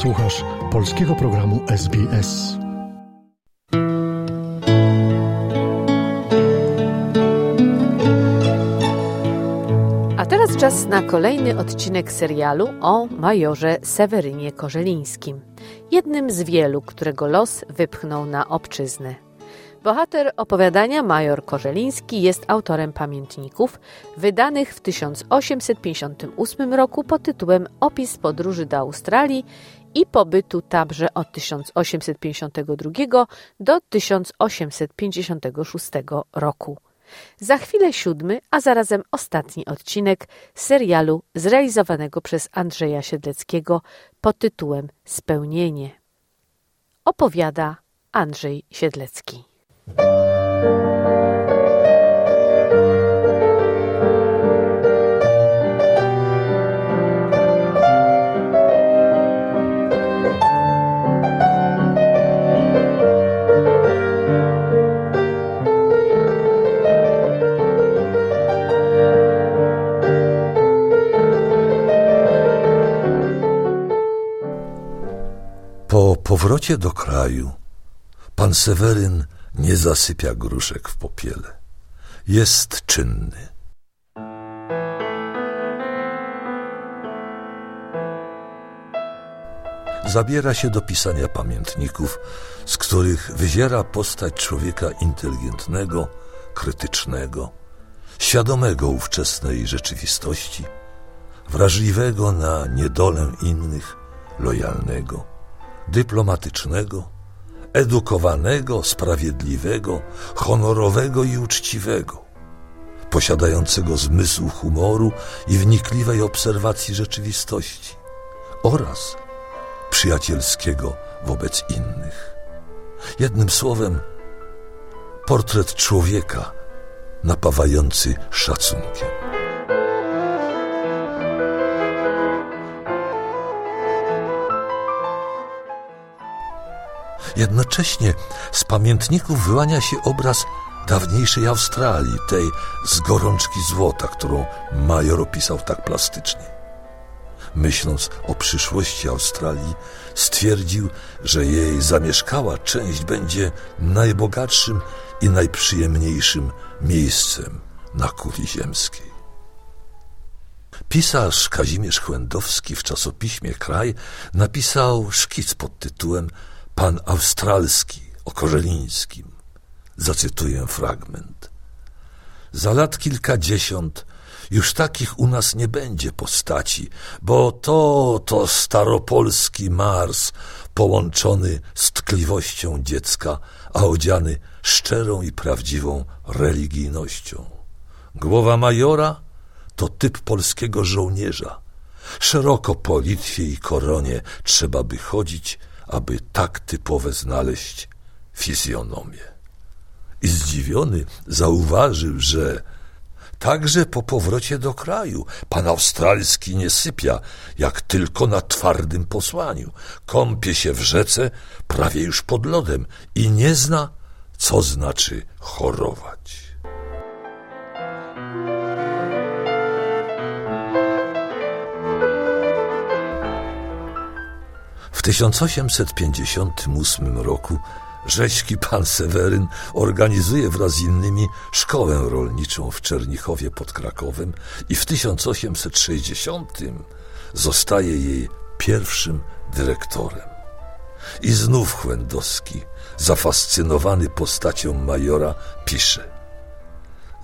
Słuchasz polskiego programu SBS. A teraz czas na kolejny odcinek serialu o majorze Sewerynie Korzelińskim, jednym z wielu, którego los wypchnął na obczyznę. Bohater opowiadania major Korzeliński jest autorem pamiętników wydanych w 1858 roku pod tytułem Opis podróży do Australii i pobytu tamże od 1852 do 1856 roku. Za chwilę siódmy, a zarazem ostatni odcinek serialu zrealizowanego przez Andrzeja Siedleckiego pod tytułem Spełnienie. Opowiada Andrzej Siedlecki. Powrocie do kraju pan Seweryn nie zasypia gruszek w popiele. Jest czynny. Zabiera się do pisania pamiętników, z których wyziera postać człowieka inteligentnego, krytycznego, świadomego ówczesnej rzeczywistości, wrażliwego na niedolę innych, lojalnego, dyplomatycznego, edukowanego, sprawiedliwego, honorowego i uczciwego, posiadającego zmysł humoru i wnikliwej obserwacji rzeczywistości oraz przyjacielskiego wobec innych. Jednym słowem, portret człowieka napawający szacunkiem. Jednocześnie z pamiętników wyłania się obraz dawniejszej Australii, tej z gorączki złota, którą major opisał tak plastycznie. Myśląc o przyszłości Australii, stwierdził, że jej zamieszkała część będzie najbogatszym i najprzyjemniejszym miejscem na kuli ziemskiej. Pisarz Kazimierz Chłędowski w czasopiśmie Kraj napisał szkic pod tytułem Pan Australski o Korzelińskim. Zacytuję fragment. Za lat kilkadziesiąt już takich u nas nie będzie postaci, bo to to staropolski Mars połączony z tkliwością dziecka, a odziany szczerą i prawdziwą religijnością. Głowa majora to typ polskiego żołnierza. Szeroko po Litwie i koronie trzeba by chodzić, aby tak typowe znaleźć fizjonomię. I zdziwiony zauważył, że także po powrocie do kraju pan australski nie sypia, jak tylko na twardym posłaniu. Kąpie się w rzece prawie już pod lodem i nie zna, co znaczy chorować. 1858 roku rzeźki pan Seweryn organizuje wraz z innymi szkołę rolniczą w Czernichowie pod Krakowem i w 1860 zostaje jej pierwszym dyrektorem. I znów Chłędowski, zafascynowany postacią majora, pisze –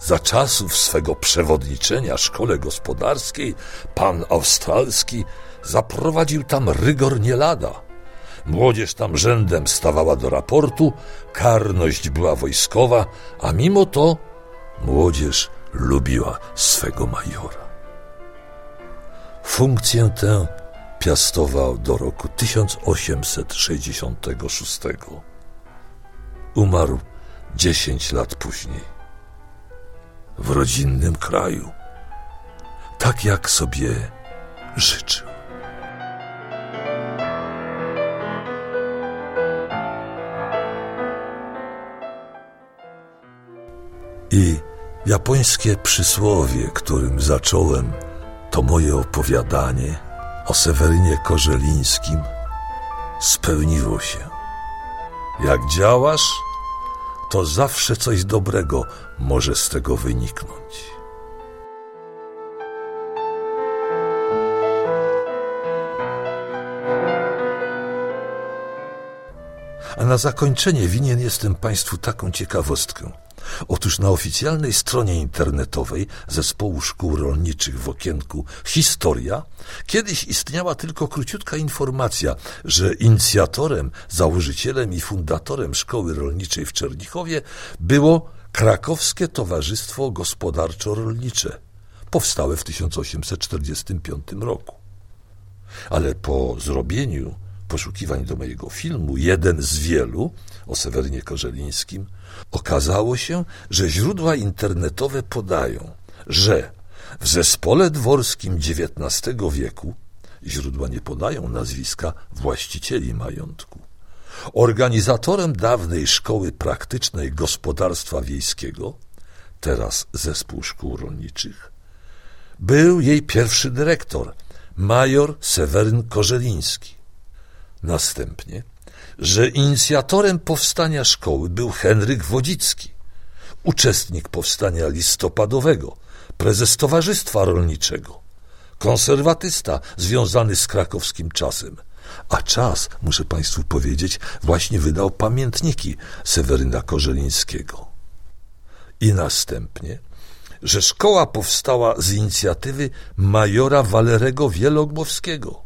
za czasów swego przewodniczenia szkole gospodarskiej pan australski zaprowadził tam rygor nie lada. Młodzież tam rzędem stawała do raportu, karność była wojskowa, a mimo to młodzież lubiła swego majora. Funkcję tę piastował do roku 1866. Umarł dziesięć lat później w rodzinnym kraju, tak jak sobie życzył. I japońskie przysłowie, którym zacząłem to moje opowiadanie o Sewerynie Korzelińskim, spełniło się. Jak działasz, to zawsze coś dobrego może z tego wyniknąć. A na zakończenie winien jestem Państwu taką ciekawostkę. Otóż na oficjalnej stronie internetowej Zespołu Szkół Rolniczych w okienku Historia kiedyś istniała tylko króciutka informacja, że inicjatorem, założycielem i fundatorem Szkoły Rolniczej w Czernichowie było Krakowskie Towarzystwo Gospodarczo-Rolnicze, powstałe w 1845 roku. Ale po zrobieniu poszukiwań do mojego filmu, jeden z wielu o Sewerynie Korzelińskim, okazało się, że źródła internetowe podają, że w zespole dworskim XIX wieku źródła nie podają nazwiska właścicieli majątku. Organizatorem dawnej szkoły praktycznej gospodarstwa wiejskiego, teraz zespół szkół rolniczych, był jej pierwszy dyrektor, major Seweryn Korzeliński. Następnie, że inicjatorem powstania szkoły był Henryk Wodzicki, uczestnik powstania listopadowego, prezes Towarzystwa Rolniczego, konserwatysta związany z krakowskim czasem. A czas, muszę Państwu powiedzieć, właśnie wydał pamiętniki Seweryna Korzelińskiego. I następnie, że szkoła powstała z inicjatywy majora Walerego Wielogłowskiego,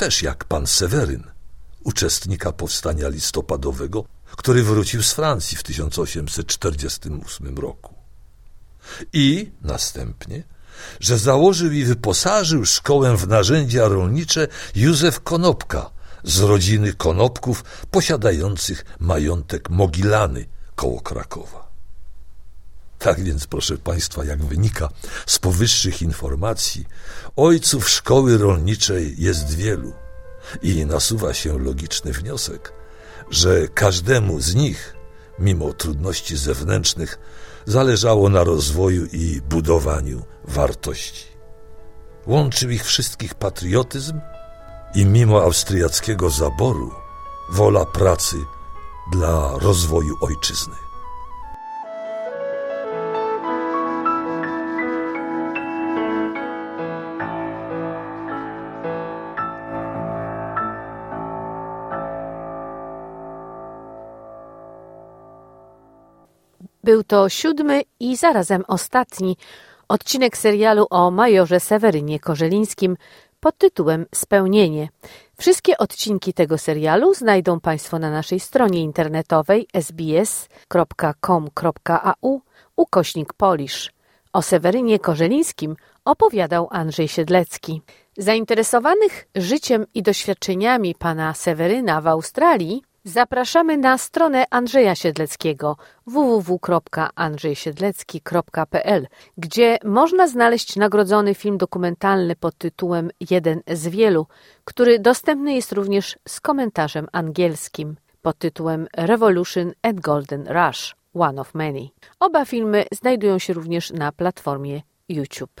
też jak pan Seweryn, uczestnika powstania listopadowego, który wrócił z Francji w 1848 roku. I następnie, że założył i wyposażył szkołę w narzędzia rolnicze Józef Konopka z rodziny Konopków posiadających majątek Mogilany koło Krakowa. Tak więc, proszę Państwa, jak wynika z powyższych informacji, ojców szkoły rolniczej jest wielu i nasuwa się logiczny wniosek, że każdemu z nich, mimo trudności zewnętrznych, zależało na rozwoju i budowaniu wartości. Łączył ich wszystkich patriotyzm i mimo austriackiego zaboru wola pracy dla rozwoju ojczyzny. Był to siódmy i zarazem ostatni odcinek serialu o majorze Sewerynie Korzelińskim pod tytułem Spełnienie. Wszystkie odcinki tego serialu znajdą Państwo na naszej stronie internetowej sbs.com.au ukośnik Polisz. O Sewerynie Korzelińskim opowiadał Andrzej Siedlecki. Zainteresowanych życiem i doświadczeniami pana Seweryna w Australii Zapraszamy na stronę Andrzeja Siedleckiego www.andrzejsiedlecki.pl, gdzie można znaleźć nagrodzony film dokumentalny pod tytułem Jeden z wielu, który dostępny jest również z komentarzem angielskim pod tytułem Revolution and Golden Rush One of Many. Oba filmy znajdują się również na platformie YouTube.